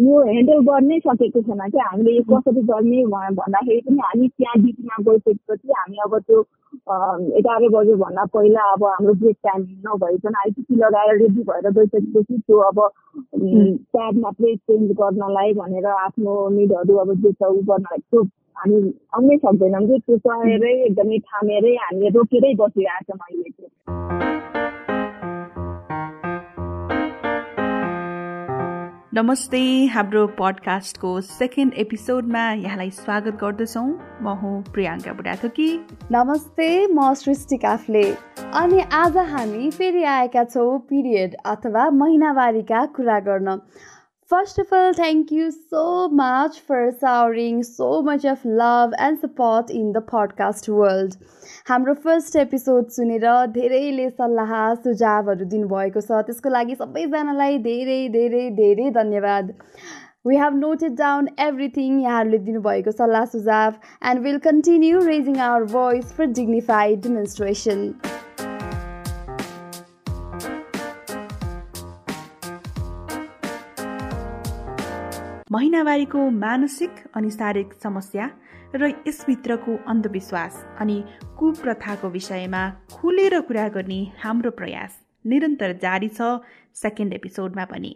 यो ह्यान्डल गर्नै सकेको छैन क्या। हामीले यो कसरी गर्ने भन्दाखेरि पनि हामी त्यहाँ ड्युटीमा गइसकेपछि हामी अब त्यो एघार बजेभन्दा पहिला अब हाम्रो ब्रेक टाइम नभइकन आइपिसी लगाएर रेडी भएर गइसकेपछि त्यो अब प्याड मात्रै चेन्ज गर्नलाई भनेर आफ्नो निडहरू अब जे छ उ गर्नलाई त्यो हामी आउनै सक्दैनौँ कि। त्यो चढेरै एकदमै थामेरै हामीले रोकेरै बसिरहेको छौँ अहिले चाहिँ नमस्ते हाम्रो पडकास्टको सेकेन्ड एपिसोडमा यहाँलाई स्वागत गर्दछौँ। म हुँ प्रियाङ्का बुढाथोकी। नमस्ते म सृष्टि काफले। अनि आज हामी फेरि आएका छौँ पिरियड अथवा महिनावारीका कुरा गर्न। First of all, thank you so much for showering so much of love and support in the podcast world. हाम्रो फर्स्ट एपिसोड सुनेर धेरैले सल्लाह सुझावहरू दिनुभएको छ त्यसको लागि सबैजनालाई धेरै धेरै धेरै धन्यवाद We have noted down everything यहाँहरूले दिनुभएको सल्लाह सुझाव and will continue raising our voice for dignified menstruation. महिनावारीको मानसिक अनि शारीरिक समस्या र यसभित्रको अन्धविश्वास अनि कुप्रथाको विषयमा खुलेर कुरा गर्ने हाम्रो प्रयास निरन्तर जारी छ सेकेन्ड एपिसोडमा पनि।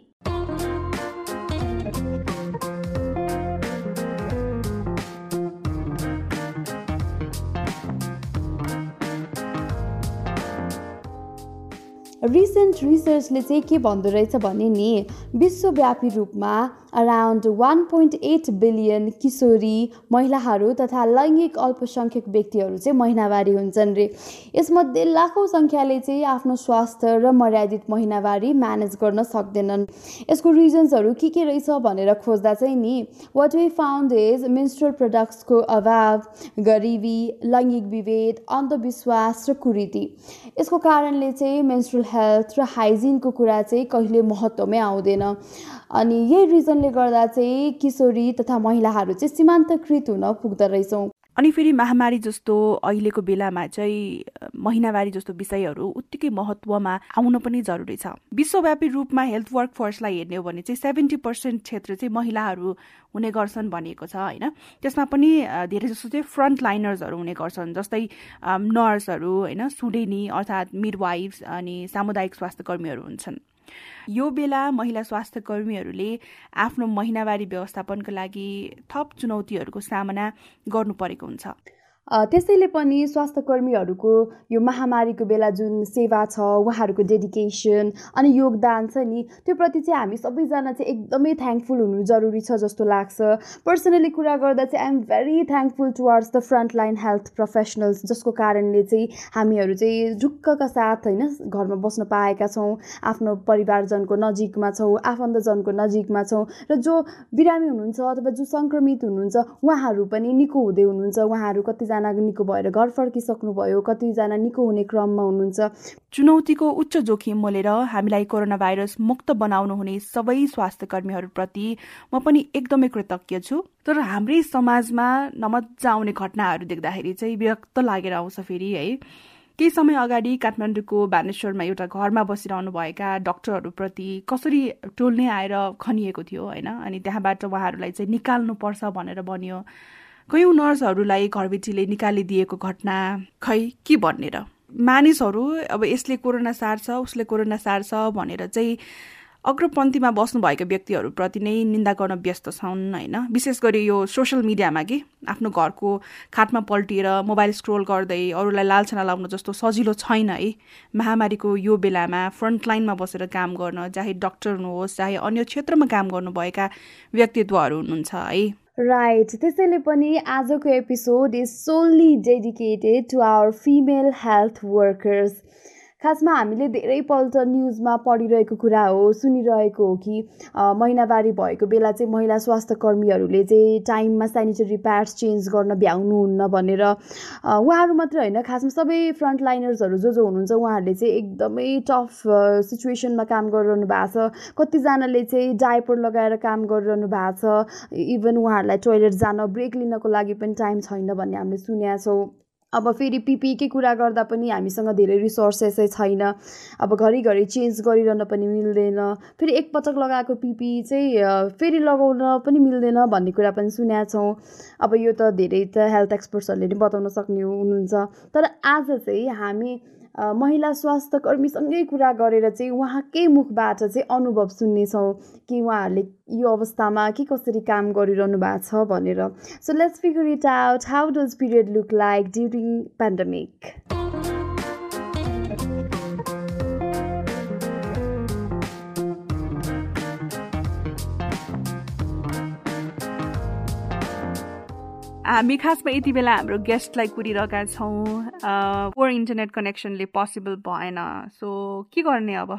रिसेन्ट रिसर्चले चाहिँ के भन्दो रहेछ भने नि विश्वव्यापी रूपमा around one point eight billion किशोरी महिलाहरू तथा लैङ्गिक अल्पसङ्ख्यक व्यक्तिहरू चाहिँ महिनावारी हुन्छन् रे। यसमध्ये लाखौँ सङ्ख्याले चाहिँ आफ्नो स्वास्थ्य र मर्यादित महिनावारी म्यानेज गर्न सक्दैनन्। यसको रिजन्सहरू के के रहेछ भनेर खोज्दा चाहिँ नि what we found is menstrual प्रडक्ट्सको अभाव गरिबी लैङ्गिक विभेद अन्धविश्वास र कुरीति। यसको कारणले चाहिँ मेन्स्ट्रुअल हेल्थ र हाइजिनको कुरा चाहिँ कहिले महत्त्वमै आउँदैन। अनि यही रिजनले गर्दा चाहिँ किशोरी तथा महिलाहरू चाहिँ सीमान्तकृत हुन पुग्दो रहेछौँ। अनि फेरि महामारी जस्तो अहिलेको बेलामा चाहिँ महिनावारी जस्तो विषयहरू उत्तिकै महत्त्वमा आउन पनि जरुरी छ। विश्वव्यापी रूपमा हेल्थ वर्क फोर्सलाई हेर्ने हो भने चाहिँ सेभेन्टी पर्सेन्ट क्षेत्र चाहिँ महिलाहरू हुने गर्छन् भनिएको छ होइन? त्यसमा पनि धेरै जस्तो चाहिँ फ्रन्ट लाइनर्सहरू हुने गर्छन् जस्तै नर्सहरू होइन? सुडेनी अर्थात् मिडवाइफ्स अनि सामुदायिक स्वास्थ्य कर्मीहरू हुन्छन्। यो बेला महिला स्वास्थ्य कर्मीहरूले आफ्नो महिनावारी व्यवस्थापनको लागि थप चुनौतीहरूको सामना गर्नु परेको हुन्छ। त्यसैले पनि स्वास्थ्य कर्मीहरूको यो महामारीको बेला जुन सेवा छ उहाँहरूको डेडिकेसन अनि योगदान छ नि त्यो प्रति चाहिँ हामी सबैजना चाहिँ एकदमै थ्याङ्कफुल हुनु जरुरी छ जस्तो लाग्छ। पर्सनली कुरा गर्दा चाहिँ I'm very thankful towards the front line health professionals जसको कारणले चाहिँ हामीहरू चाहिँ ढुक्कका साथ होइन घरमा बस्न पाएका छौँ आफ्नो परिवारजनको नजिकमा छौँ आफन्तजनको नजिकमा छौँ र जो बिरामी हुनुहुन्छ अथवा जो सङ्क्रमित हुनुहुन्छ उहाँहरू पनि निको हुँदै हुनुहुन्छ उहाँहरू कतिजना कतिजना निको भएर घर फर्किसक्नुभयो कतिजना निको हुने क्रममा हुनुहुन्छ। चुनौतीको उच्च जोखिम मोलेर हामीलाई कोरोना भाइरस मुक्त बनाउनु हुने सबै स्वास्थ्य कर्मीहरूप्रति म पनि एकदमै कृतज्ञ छु। तर हाम्रै समाजमा नमजा आउने घटनाहरू देख्दाखेरि चाहिँ विरक्त लागेर आउँछ फेरि है। केही समय अगाडि काठमाडौँको बानेश्वरमा एउटा घरमा बसिरहनु भएका डक्टरहरूप्रति कसरी टोल्ने आएर खनिएको थियो होइन? अनि त्यहाँबाट उहाँहरूलाई चाहिँ निकाल्नुपर्छ भनेर भनियो कयौँ नर्सहरूलाई घरबेटीले निकालिदिएको घटना। खै के भन्ने र? मानिसहरू अब यसले कोरोना सार्छ उसले कोरोना सार्छ भनेर चाहिँ अग्रपन्थीमा बस्नुभएका व्यक्तिहरूप्रति नै निन्दा गर्न व्यस्त छन् होइन? विशेष गरी यो सोसियल मिडियामा कि? आफ्नो घरको खाटमा पल्टिएर मोबाइल स्क्रोल गर्दै अरूलाई लालछना लाउन जस्तो सजिलो छैन है। महामारीको यो बेलामा फ्रन्टलाइनमा बसेर काम गर्न चाहे डक्टर हुनुहोस् चाहे अन्य क्षेत्रमा काम गर्नुभएका व्यक्तित्वहरू हुनुहुन्छ है। राइट त्यसैले पनि आजको episode is solely dedicated to our female health workers खासमा हामीले धेरैपल्ट न्युजमा पढिरहेको कुरा हो सुनिरहेको हो कि महिनावारी भएको बेला चाहिँ महिला स्वास्थ्य कर्मीहरूले चाहिँ टाइममा सेनिटरी प्याड्स चेन्ज गर्न भ्याउनुहुन्न भनेर उहाँहरू मात्रै होइन खासमा सबै फ्रन्ट लाइनर्सहरू जो जो हुनुहुन्छ उहाँहरूले चाहिँ एकदमै टफ सिचुएसनमा काम गरिरहनु भएको छ। कतिजनाले चाहिँ डाइपर लगाएर काम गरिरहनु भएको छ। इभन उहाँहरूलाई टोइलेट जान ब्रेक लिनको लागि पनि टाइम छैन भन्ने हामीले सुनेका छौँ। अब फेरि पिपिईकै कुरा गर्दा पनि हामीसँग धेरै रिसोर्सेसै छैन। अब घरिघरि चेन्ज गरिरहन पनि मिल्दैन। फेरि एकपटक लगाएको पिपिई चाहिँ फेरि लगाउन पनि मिल्दैन भन्ने कुरा पनि सुनेका छौँ। अब यो त धेरै त हेल्थ एक्सपर्ट्सहरूले नि बताउन सक्ने हुनुहुन्छ। तर आज चाहिँ हामी महिला स्वास्थ्य कर्मीसँगै कुरा गरेर चाहिँ उहाँकै मुखबाट चाहिँ अनुभव सुन्नेछौँ कि उहाँहरूले यो अवस्थामा के कसरी काम गरिरहनु भएको छ भनेर। So let's figure it out how does period look like during pandemic हामी खासमा यति बेला हाम्रो गेस्टलाई कुरिरहेका छौँ। पोर इन्टरनेट कनेक्सनले पोसिबल भएन। सो के गर्ने अब?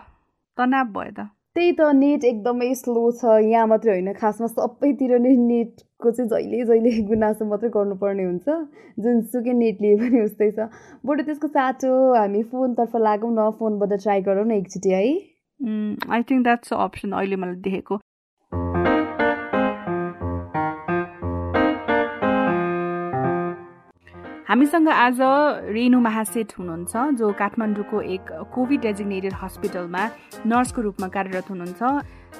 तनाव भयो त। त्यही त नेट एकदमै स्लो छ। यहाँ मात्रै होइन खासमा सबैतिर नै नेटको चाहिँ जहिले जहिले गुनासो मात्रै गर्नुपर्ने हुन्छ। जुनसुकै नेट लिए पनि उस्तै छ। बरु त्यसको साटो हामी फोनतर्फ लागौँ न। फोनबाट ट्राई गरौँ न एकचोटि है। आई थिङ्क द्याट्स अप्सन अहिले मलाई देखेको। हामीसँग आज रेणु महासेठ हुनुहुन्छ जो काठमाडौँको एक कोभिड डेजिग्नेटेड हस्पिटलमा नर्सको रूपमा कार्यरत हुनुहुन्छ।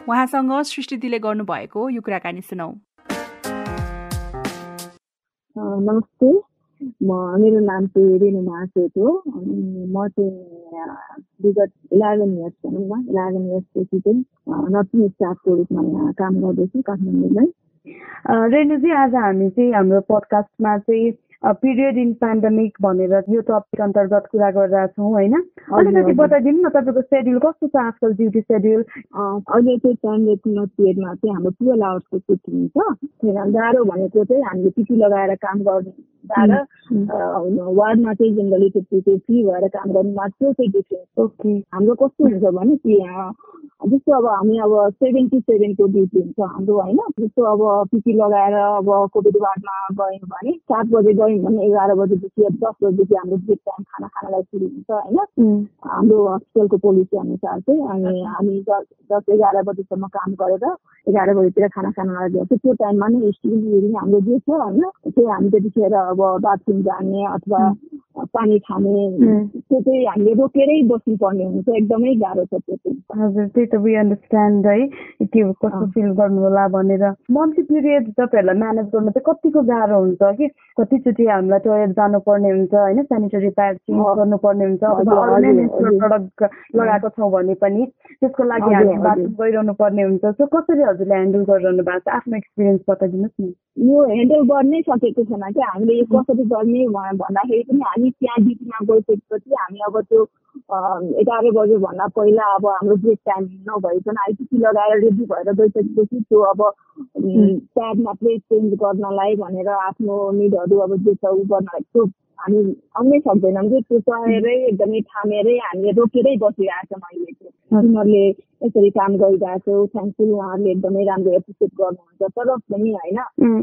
उहाँसँग सृष्टिले गर्नुभएको यो कुराकानी सुनौ। नमस्ते। म मेरो नाम चाहिँ रेणु महासेठ हो। अनि म चाहिँ विगत इलेभेन इयर्स भनौँ न इलेभेन इयर्सदेखि चाहिँ नर्सिङ स्टाफको रूपमा यहाँ काम गर्दैछु काठमाडौँमै। रेणुजी आज हामी चाहिँ हाम्रो पडकास्टमा चाहिँ पिरियड इन पेन्डेमिक भनेर यो टपिक अन्तर्गत कुरा गरिरहेको होइन? अलिकति बताइदिनु न तपाईँको सेड्युल कस्तो छ आजकल ड्युटी सेड्युल अहिले चाहिँ पेन्डेमिक पिरियडमा चाहिँ हाम्रो टुवेल्भ आवर्सको छुट्टी हुन्छ। गाह्रो भनेको चाहिँ हामीले पिटी लगाएर काम गर्नु वार्डमा चाहिँ जेनरली त्यो फ्री भएर काम गर्नुमा त्यो चाहिँ डिफ्रेन्स ओके हाम्रो कस्तो हुन्छ भने जस्तो अब हामी अब सेभेन टु सेभेनको ड्युटी हुन्छ हाम्रो होइन। जस्तो अब पिपी लगाएर अब कोभिड वार्डमा गयौँ भने सात बजे गयौँ भने एघार बजेदेखि दस बजेदेखि हाम्रो ब्रेक टाइम खाना खानालाई सुरु हुन्छ होइन। हाम्रो हस्पिटलको पोलिसी अनुसार चाहिँ अनि हामी दस दस एघार बजीसम्म काम गरेर एघार बजीतिर खाना खानालाई गर्छ त्यो टाइममा नै स्टिङ हाम्रो जे छ होइन त्यो हामी त्यतिखेर अब बाथरुम जाने अथवा पानी खाने त्यो चाहिँ हामीले रोकेरै बस्नुपर्ने हुन्छ एकदमै गाह्रो छ त्यो चाहिँ। हजुर त्यही त वी अन्डरस्ट्यान्ड है के कस्तो फिल गर्नु होला भनेर। मन्थली पिरियड तपाईँहरूलाई म्यानेज गर्नु चाहिँ कतिको गाह्रो हुन्छ कि? कतिचोटि हामीलाई टोयलेट जानुपर्ने हुन्छ होइन? सेनिटरी प्याड चेन्ज गर्नुपर्ने हुन्छ प्रडक्ट लगाएको छौँ भने पनि त्यसको लागि हामी बाथरुम गइरहनु पर्ने हुन्छ। सो कसरी हजुरले ह्यान्डल गरिरहनु भएको छ? आफ्नो एक्सपिरियन्स बताइदिनुहोस् न। यो ह्यान्डल गर्नै सकेको छैन कि हामीले यो कसरी गर्ने भन्दाखेरि पनि हामी त्यहाँ ड्युटीमा गइसकेपछि हामी अब त्यो एघार बजेभन्दा पहिला अब हाम्रो ब्रेक टाइम नभइकन आइटिसी लगाएर रेडी भएर गइसकेपछि त्यो अब प्याड मात्रै चेन्ज गर्नलाई भनेर आफ्नो निडहरू अब जे छ ऊ गर्नलाई त्यो हामी आउनै सक्दैनौँ कि त्यो सहेरै एकदमै थामेरै हामीले रोकेरै बसिरहेको छौँ अहिले चाहिँ उनीहरूले यसरी काम गरिरहेको छ थ्याङ्कफुल उहाँहरूले एकदमै राम्रो एप्रिसिएट गर्नुहुन्छ तर पनि होइन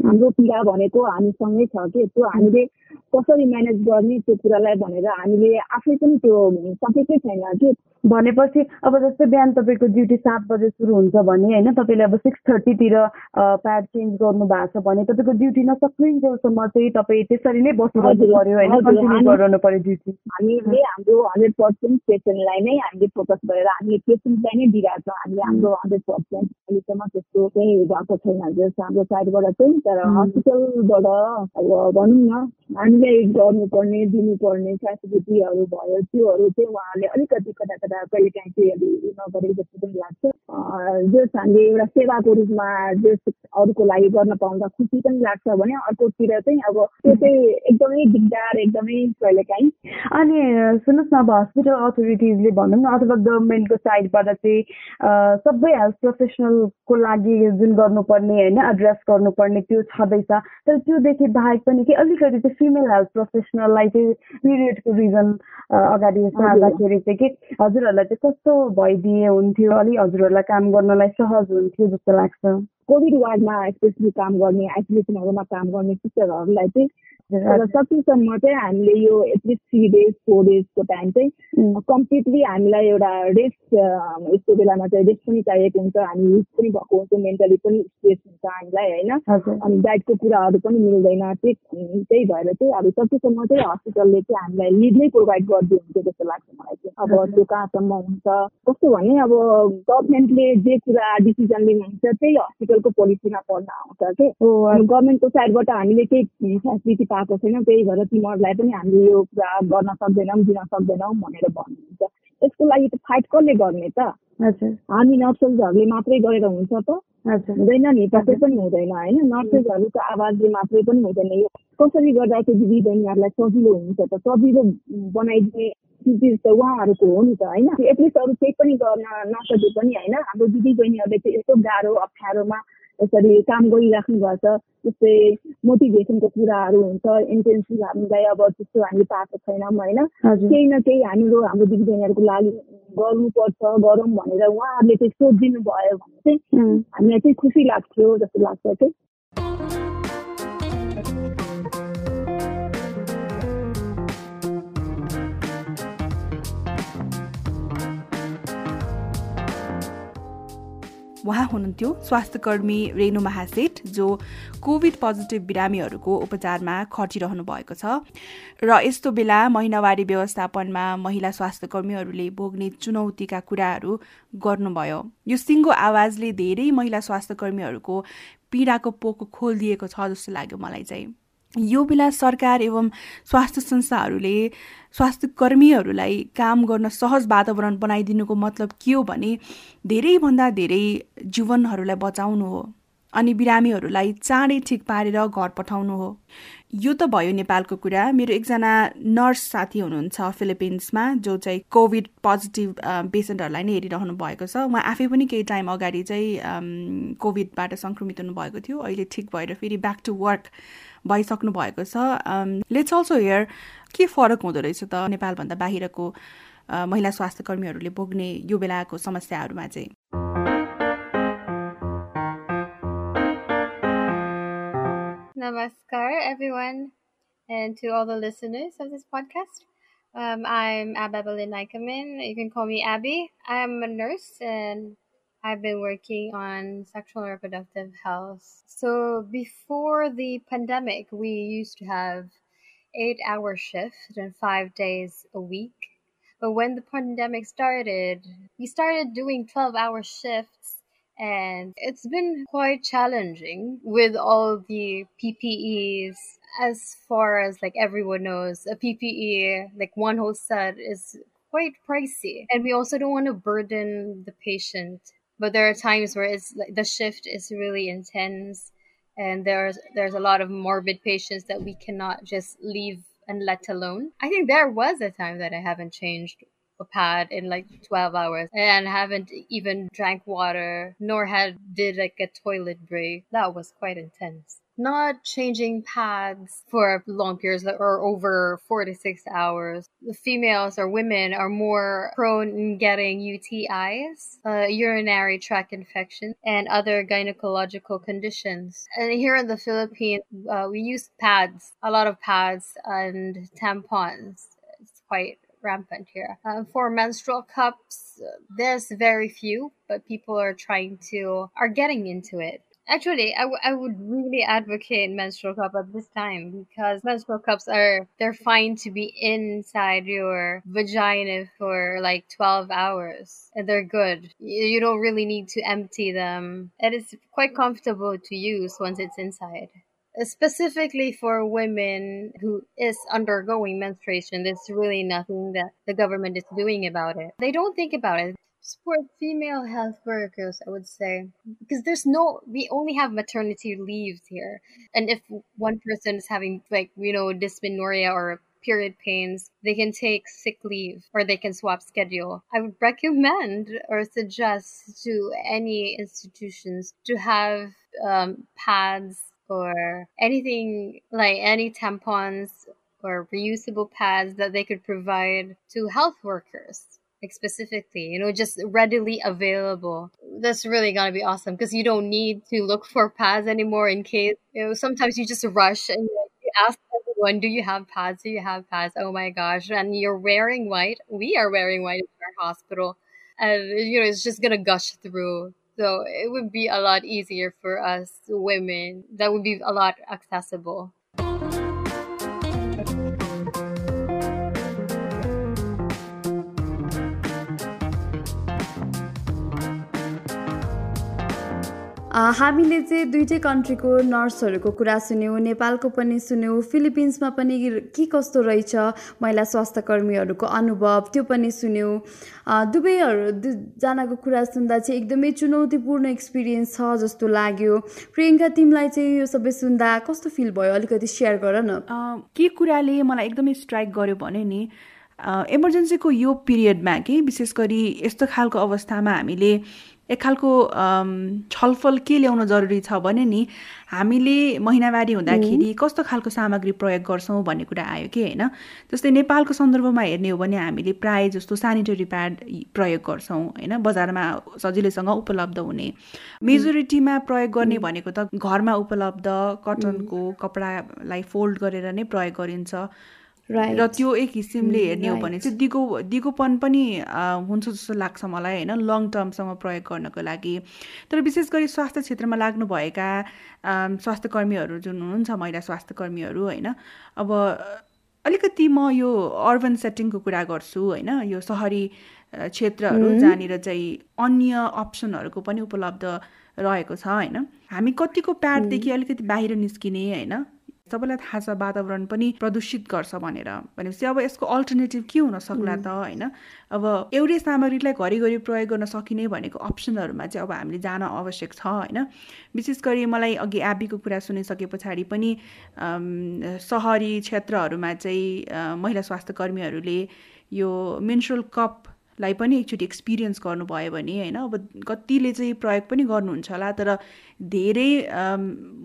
हाम्रो पीडा भनेको हामीसँगै छ कि त्यो हामीले कसरी म्यानेज गर्ने त्यो कुरालाई भनेर हामीले आफै पनि त्यो सकेकै छैन कि भनेपछि अब जस्तै बिहान तपाईँको ड्युटी सात बजे सुरु हुन्छ भने होइन तपाईँले अब सिक्स थर्टीतिर प्याड चेन्ज गर्नु भएको छ भने तपाईँको ड्युटी नसकिन्जेलसम्म चाहिँ तपाईँ त्यसरी नै बसिरहनु पर्यो होइन कन्टिन्यू गरिरहनु पर्यो ड्युटी। हामीले हाम्रो हन्ड्रेड पर्सेन्ट पेसेन्टलाई नै हामीले फोकस गरेर हामीले पेसेन्टलाई नै दिइरहेको छ। हामीले हाम्रो हन्ड्रेड पर्सेन्ट अहिलेसम्म त्यस्तो चाहिँ भएको छैन हाम्रो साइडबाट चाहिँ तर हस्पिटलबाट अब भनौँ न हामीले गर्नुपर्ने दिनुपर्ने फेसिलिटीहरू भयो त्योहरू चाहिँ उहाँहरूले अलिकति कता कता कहिले काहीँ चाहिँ नगरेको जस्तो पनि लाग्छ जस हामीले एउटा सेवाको रूपमा जस अरूको लागि गर्न पाउँदा खुसी पनि लाग्छ भने अर्कोतिर चाहिँ अब त्यो चाहिँ एकदमै दिगदार एकदमै कहिले काहीँ अनि सुन्नुहोस् न अब हस्पिटल अथोरिटिजले भनौँ न अथवा गभर्मेन्टको साइडबाट चाहिँ सबै हेल्थ प्रोफेसनलको लागि जुन गर्नुपर्ने होइन एड्रेस गर्नुपर्ने त्यो छँदैछ। तर त्योदेखि बाहेक पनि कि अलिकति चाहिँ फिमेल हेल्थ प्रोफेसनललाई चाहिँ पिरियडको रिजन अगाडि सार्दाखेरि चाहिँ कि हजुरहरूलाई चाहिँ कस्तो भइदिए हुन्थ्यो अलिक हजुरहरूलाई काम गर्नलाई सहज हुन्थ्यो जस्तो लाग्छ। कोभिड वार्डमा स्पेसली काम गर्ने आइसोलेसनहरूमा काम गर्ने सिस्टरहरूलाई चाहिँ तर सकेसम्म चाहिँ हामीले यो at least three days four डेजको टाइम चाहिँ कम्प्लिटली हामीलाई एउटा रेस्ट यस्तो बेलामा चाहिँ रेस्ट पनि चाहिएको हुन्छ। हामी युज पनि भएको हुन्छ मेन्टली पनि स्ट्रेस हुन्छ हामीलाई होइन? अनि डाइटको कुराहरू पनि मिल्दैन। त्यही त्यही भएर चाहिँ अब सकेसम्म चाहिँ हस्पिटलले चाहिँ हामीलाई लिड नै प्रोभाइड गरिदियो जस्तो लाग्छ मलाई चाहिँ। अब त्यो कहाँसम्म हुन्छ? कस्तो भने अब गभर्मेन्टले जे कुरा डिसिजन लिनुहुन्छ त्यही हस्पिटलको पोलिसीमा पढ्न आउँछ कि? गभर्मेन्टको साइडबाट हामीले केही फेसिलिटी पाएको छैनौँ। त्यही भएर तिमीहरूलाई पनि हामीले यो कुरा गर्न सक्दैनौँ दिन सक्दैनौँ भनेर भन्नुहुन्छ। यसको लागि त फाइट कसले गर्ने त? हामी नर्सेसहरूले मात्रै गरेर हुन्छ त? हुँदैन नि तपाईँ पनि हुँदैन होइन? नर्सेसहरूको आवाजले मात्रै पनि हुँदैन। यो कसरी गर्दा चाहिँ दिदी बहिनीहरूलाई सजिलो हुन्छ त? सजिलो बनाइदिने चिज त उहाँहरूको हो नि त होइन? एटलिस्ट अरू केही पनि गर्न नसके पनि होइन? हाम्रो दिदी बहिनीहरूले चाहिँ यस्तो गाह्रो अप्ठ्यारोमा यसरी काम गरिराख्नु भएको छ जस्तै मोटिभेसनको कुराहरू हुन्छ इन्टेन्सिभ हामीलाई अब त्यस्तो हामीले पाएको छैनौँ होइन? केही न केही हाम्रो हाम्रो दिदीबहिनीहरूको लागि गर्नुपर्छ गरौँ भनेर उहाँहरूले चाहिँ सोचिदिनु भयो भने चाहिँ हामीलाई चाहिँ खुसी लाग्थ्यो जस्तो लाग्छ चाहिँ उहाँ हुनुहुन्थ्यो स्वास्थ्यकर्मी रेणु महासेठ जो कोभिड पोजिटिभ बिरामीहरूको उपचारमा खटिरहनु भएको छ। र यस्तो बेला महिनावारी व्यवस्थापनमा महिला स्वास्थ्यकर्मीहरूले भोग्ने चुनौतीका कुराहरू गर्नुभयो। यो सिङ्गो आवाजले धेरै महिला स्वास्थ्यकर्मीहरूको पीडाको पोको खोलिदिएको छ जस्तो लाग्यो मलाई चाहिँ। यो बेला सरकार एवं स्वास्थ्य संस्थाहरूले स्वास्थ्य कर्मीहरूलाई काम गर्न सहज वातावरण बनाइदिनुको मतलब के हो भने धेरैभन्दा धेरै जीवनहरूलाई बचाउनु हो अनि बिरामीहरूलाई चाँडै ठिक पारेर घर पठाउनु हो। यो त भयो नेपालको कुरा। मेरो एकजना नर्स साथी हुनुहुन्छ फिलिपिन्समा जो चाहिँ कोभिड पोजिटिभ पेसेन्टहरूलाई नै हेरिरहनु भएको छ। उहाँ आफै पनि केही टाइम अगाडि चाहिँ कोभिडबाट सङ्क्रमित हुनुभएको थियो। अहिले ठिक भएर फेरि ब्याक टु वर्क भइसक्नु भएको छ लेट्स अल्सो हेयर के फरक हुँदो रहेछ त नेपालभन्दा बाहिरको महिला स्वास्थ्य कर्मीहरूले भोग्ने यो बेलाको समस्याहरूमा चाहिँ Namaskar, everyone, and to all the listeners of this podcast. Um, I'm Abba Belin Nikamin. You can call me Abby. I'm a nurse and I've been working on sexual and reproductive health. So before the pandemic, we used to have eight hour shift and five days a week. But when the pandemic started, we started doing 12 hour shifts and it's been quite challenging with all the PPEs. As far as like everyone knows, a PPE, like one whole set, is quite pricey. And we also don't want to burden the patient but there are times where it's like the shift is really intense and there's there's a lot of morbid patients that we cannot just leave and let alone. I think there was a time that i haven't changed a pad in like 12 hours and haven't even drank water nor had did like a toilet break. That was quite intense not changing pads for long periods or over four to six hours. The females or women are more prone in getting UTIs, uh, urinary tract infections, and other gynecological conditions. And here in the Philippines, uh, we use pads, a lot of pads and tampons. It's quite rampant here. Uh, for menstrual cups, there's very few, but people are trying to, are getting into it. Actually, I, w- I would really advocate menstrual cup at this time because menstrual cups are they're fine to be inside your vagina for like 12 hours and they're good. You, you don't really need to empty them. It is quite comfortable to use once it's inside specifically for women who is undergoing menstruation there's really nothing that the government is doing about it they don't think about it support female health workers, I would say, because there's no, we only have maternity leaves here. And if one person is having, like, you know, dysmenorrhea or period pains, they can take sick leave or they can swap schedule. I would recommend or suggest to any institutions to have um, pads or anything like any tampons or reusable pads that they could provide to health workers like specifically, you know, just readily available. That's really gonna be awesome because you don't need to look for pads anymore in case, you know, sometimes you just rush and you ask everyone, do you have pads? Do you have pads? Oh my gosh. And you're wearing white. We are wearing white in our hospital. And, you know, it's just to gush through. So it would be a lot easier for us women. That would be a lot accessible. हामीले चाहिँ दुइटै कन्ट्रीको नर्सहरूको कुरा सुन्यौँ नेपालको पनि सुन्यौँ फिलिपिन्समा पनि के कस्तो रहेछ महिला स्वास्थ्य कर्मीहरूको अनुभव त्यो पनि सुन्यौँ। दुवैहरू दुईजनाको कुरा सुन्दा चाहिँ एकदमै चुनौतीपूर्ण एक्सपिरियन्स छ जस्तो लाग्यो। प्रियङ्का तिमीलाई चाहिँ यो सबै सुन्दा कस्तो फिल भयो? अलिकति सेयर गर न। के कुराले मलाई एकदमै स्ट्राइक गर्यो भने नि इमर्जेन्सीको यो पिरियडमा कि विशेष गरी यस्तो खालको अवस्थामा हामीले एक खालको छलफल के ल्याउन जरुरी छ भने नि हामीले महिनावारी हुँदाखेरि कस्तो खालको सामग्री प्रयोग गर्छौँ भन्ने कुरा आयो कि होइन? जस्तै नेपालको सन्दर्भमा हेर्ने हो भने हामीले प्रायः जस्तो सेनिटरी प्याड प्रयोग गर्छौँ होइन? बजारमा सजिलैसँग उपलब्ध हुने। मेजोरिटीमा प्रयोग गर्ने भनेको त घरमा उपलब्ध कटनको कपडालाई फोल्ड गरेर नै प्रयोग गरिन्छ। र त्यो एक किसिमले mm, हेर्ने हो भने चाहिँ दिगो दिगोपन पनि हुन्छ जस्तो लाग्छ मलाई होइन? लङ टर्मसँग प्रयोग गर्नको लागि। तर विशेष गरी स्वास्थ्य क्षेत्रमा लाग्नुभएका स्वास्थ्य कर्मीहरू जुन हुनुहुन्छ महिला स्वास्थ्य कर्मीहरू होइन? अब अलिकति म यो अर्बन सेटिङको कुरा गर्छु होइन? यो सहरी क्षेत्रहरू mm. जहाँनिर चाहिँ अन्य अप्सनहरूको पनि उपलब्ध रहेको छ होइन? हामी कतिको प्याडदेखि mm. अलिकति बाहिर निस्किने होइन? सबैलाई थाहा छ वातावरण पनि प्रदूषित गर्छ भनेर। भनेपछि अब यसको अल्टरनेटिभ के हुन सक्ला त होइन? अब एउटै सामग्रीलाई घरिघरि प्रयोग गर्न सकिने भनेको अप्सनहरूमा चाहिँ अब हामीले जान आवश्यक छ होइन? विशेष गरी मलाई अघि एबीको कुरा सुनिसके पछाडि पनि सहरी क्षेत्रहरूमा चाहिँ महिला स्वास्थ्य कर्मीहरूले यो मेन्सुरल कप लाई पनि एकचोटि एक्सपिरियन्स गर्नुभयो भने होइन? अब कतिले चाहिँ प्रयोग पनि गर्नुहुन्छ होला तर धेरै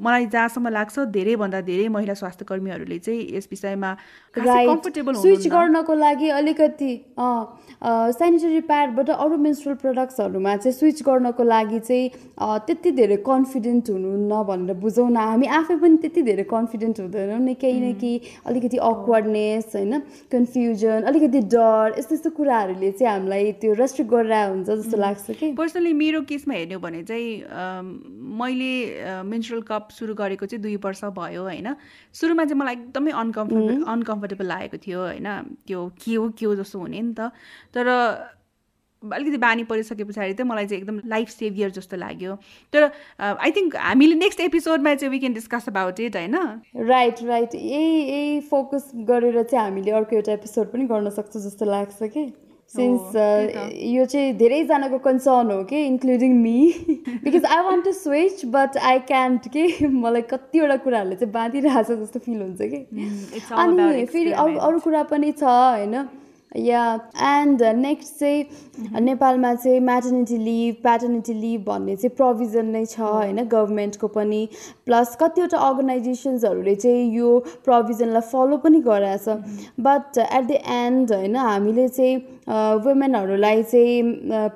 मलाई जहाँसम्म लाग्छ धेरैभन्दा धेरै महिला स्वास्थ्य कर्मीहरूले चाहिँ यस विषयमा कम्फर्टेबल स्विच गर्नको लागि अलिकति सेनिटरी प्याडबाट अरू मेन्सुरल प्रडक्ट्सहरूमा चाहिँ स्विच गर्नको लागि चाहिँ त्यति धेरै कन्फिडेन्ट हुनुहुन्न भनेर बुझौँ न हामी। आफै पनि त्यति धेरै कन्फिडेन्ट हुँदैनौँ नि केही न केही अलिकति अक्वर्डनेस होइन कन्फ्युजन अलिकति डर यस्तो यस्तो कुराहरूले चाहिँ हामीलाई त्यो रेस्ट्रिक्ट गरेर हुन्छ जस्तो लाग्छ कि। पर्सनली मेरो केसमा हेर्ने हो भने चाहिँ मैले मेन्सुरल कप सुरु गरेको चाहिँ दुई वर्ष भयो होइन। सुरुमा चाहिँ मलाई एकदमै अनकम्फर्टेबल अनकम्फर्टेबल लागेको थियो होइन। त्यो के हो के हो जस्तो हुने नि त। तर अलिकति बानी परिसके पछाडि चाहिँ मलाई चाहिँ एकदम लाइफ सेभियर जस्तो लाग्यो। तर आई थिङ्क हामीले नेक्स्ट एपिसोडमा चाहिँ we can discuss about it होइन? राइट राइट यही यही फोकस गरेर चाहिँ हामीले अर्को एउटा एपिसोड पनि गर्न सक्छौँ जस्तो लाग्छ कि? सिन्स यो चाहिँ धेरैजनाको कन्सर्न हो कि? Including me because I want to switch but I can't के? मलाई कतिवटा कुराहरूले चाहिँ बाँधिरहेको छ जस्तो फिल हुन्छ कि? Mm, अनि फेरि अरू अरू कुरा पनि छ होइन? या एन्ड नेक्स्ट चाहिँ mm-hmm. नेपालमा चाहिँ म्याटर्निटी लिभ प्याटर्निटी लिभ भन्ने चाहिँ प्रोभिजन नै छ mm-hmm. होइन? गभर्मेन्टको पनि. प्लस कतिवटा अर्गनाइजेसन्सहरूले चाहिँ यो प्रोभिजनलाई फलो पनि गराएको छ बट एट द एन्ड होइन हामीले चाहिँ वुमेनहरूलाई चाहिँ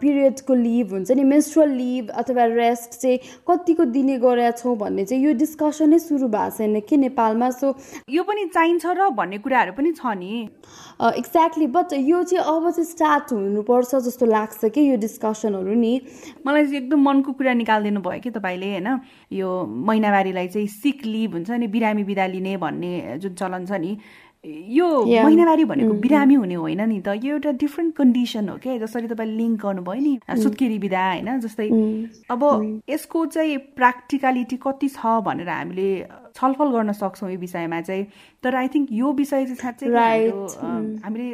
पिरियडको लिभ हुन्छ नि मेन्स्ट्रुअल लिभ अथवा रेस्ट चाहिँ कतिको दिने गरेका छौँ भन्ने चाहिँ यो डिस्कसनै सुरु भएको छैन कि नेपालमा सो यो पनि चाहिन्छ र भन्ने कुराहरू पनि छ नि। एक्ज्याक्टली बट यो चाहिँ अब चाहिँ स्टार्ट हुनुपर्छ जस्तो लाग्छ कि यो डिस्कसनहरू नि। मलाई चाहिँ एकदम मनको कुरा निकालिदिनु भयो कि तपाईँले होइन? यो महिनावारीलाई चाहिँ सिक लिभ हुन्छ नि बिरामी बिदा लिने भन्ने जुन चलन छ नि यो महिनावारी भनेको mm-hmm. बिरामी हुने होइन नि त यो एउटा डिफ्रेन्ट कन्डिसन हो क्या जसरी तपाईँले लिङ्क गर्नुभयो नि mm. सुत्केरी बिदा होइन जस्तै mm. अब mm. यसको चाहिँ प्र्याक्टिकलिटी कति छ भनेर हामीले छलफल गर्न सक्छौँ यो विषयमा चाहिँ तर आई थिङ्क यो विषय चाहिँ साँच्चै हामीले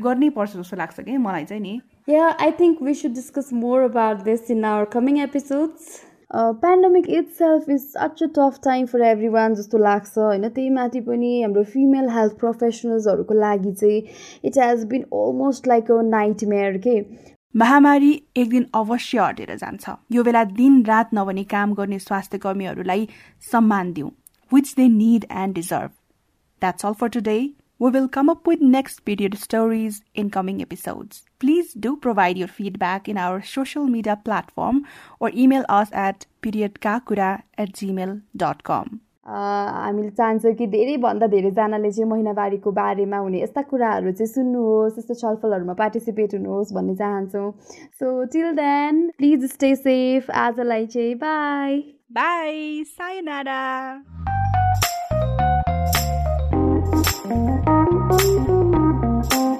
गर्नै पर्छ जस्तो लाग्छ कि मलाई चाहिँ नि Yeah, I think we should discuss more about this in our coming episodes. Pandemic itself is such a tough time for everyone जस्तो लाग्छ होइन? त्यही माथि पनि हाम्रो फिमेल हेल्थ प्रोफेसनल्सहरूको लागि चाहिँ it has been almost like a nightmare के महामारी एक दिन अवश्य हटेर जान्छ। यो बेला दिन रात नभनी काम गर्ने स्वास्थ्य कर्मीहरूलाई सम्मान दिउँ which they need and deserve that's all for today We will come up with next period stories in coming episodes. Please do provide your feedback in our social media platform or email us at periodkakura at gmail.com. हामीले चाहन्छौँ कि धेरैभन्दा धेरैजनाले चाहिँ महिनावारीको बारेमा हुने यस्ता कुराहरू चाहिँ सुन्नुहोस् यस्तो छलफलहरूमा पार्टिसिपेट हुनुहोस् भन्ने चाहन्छौँ so till then please stay safe आजलाई चाहिँ bye bye sayonara Thank you.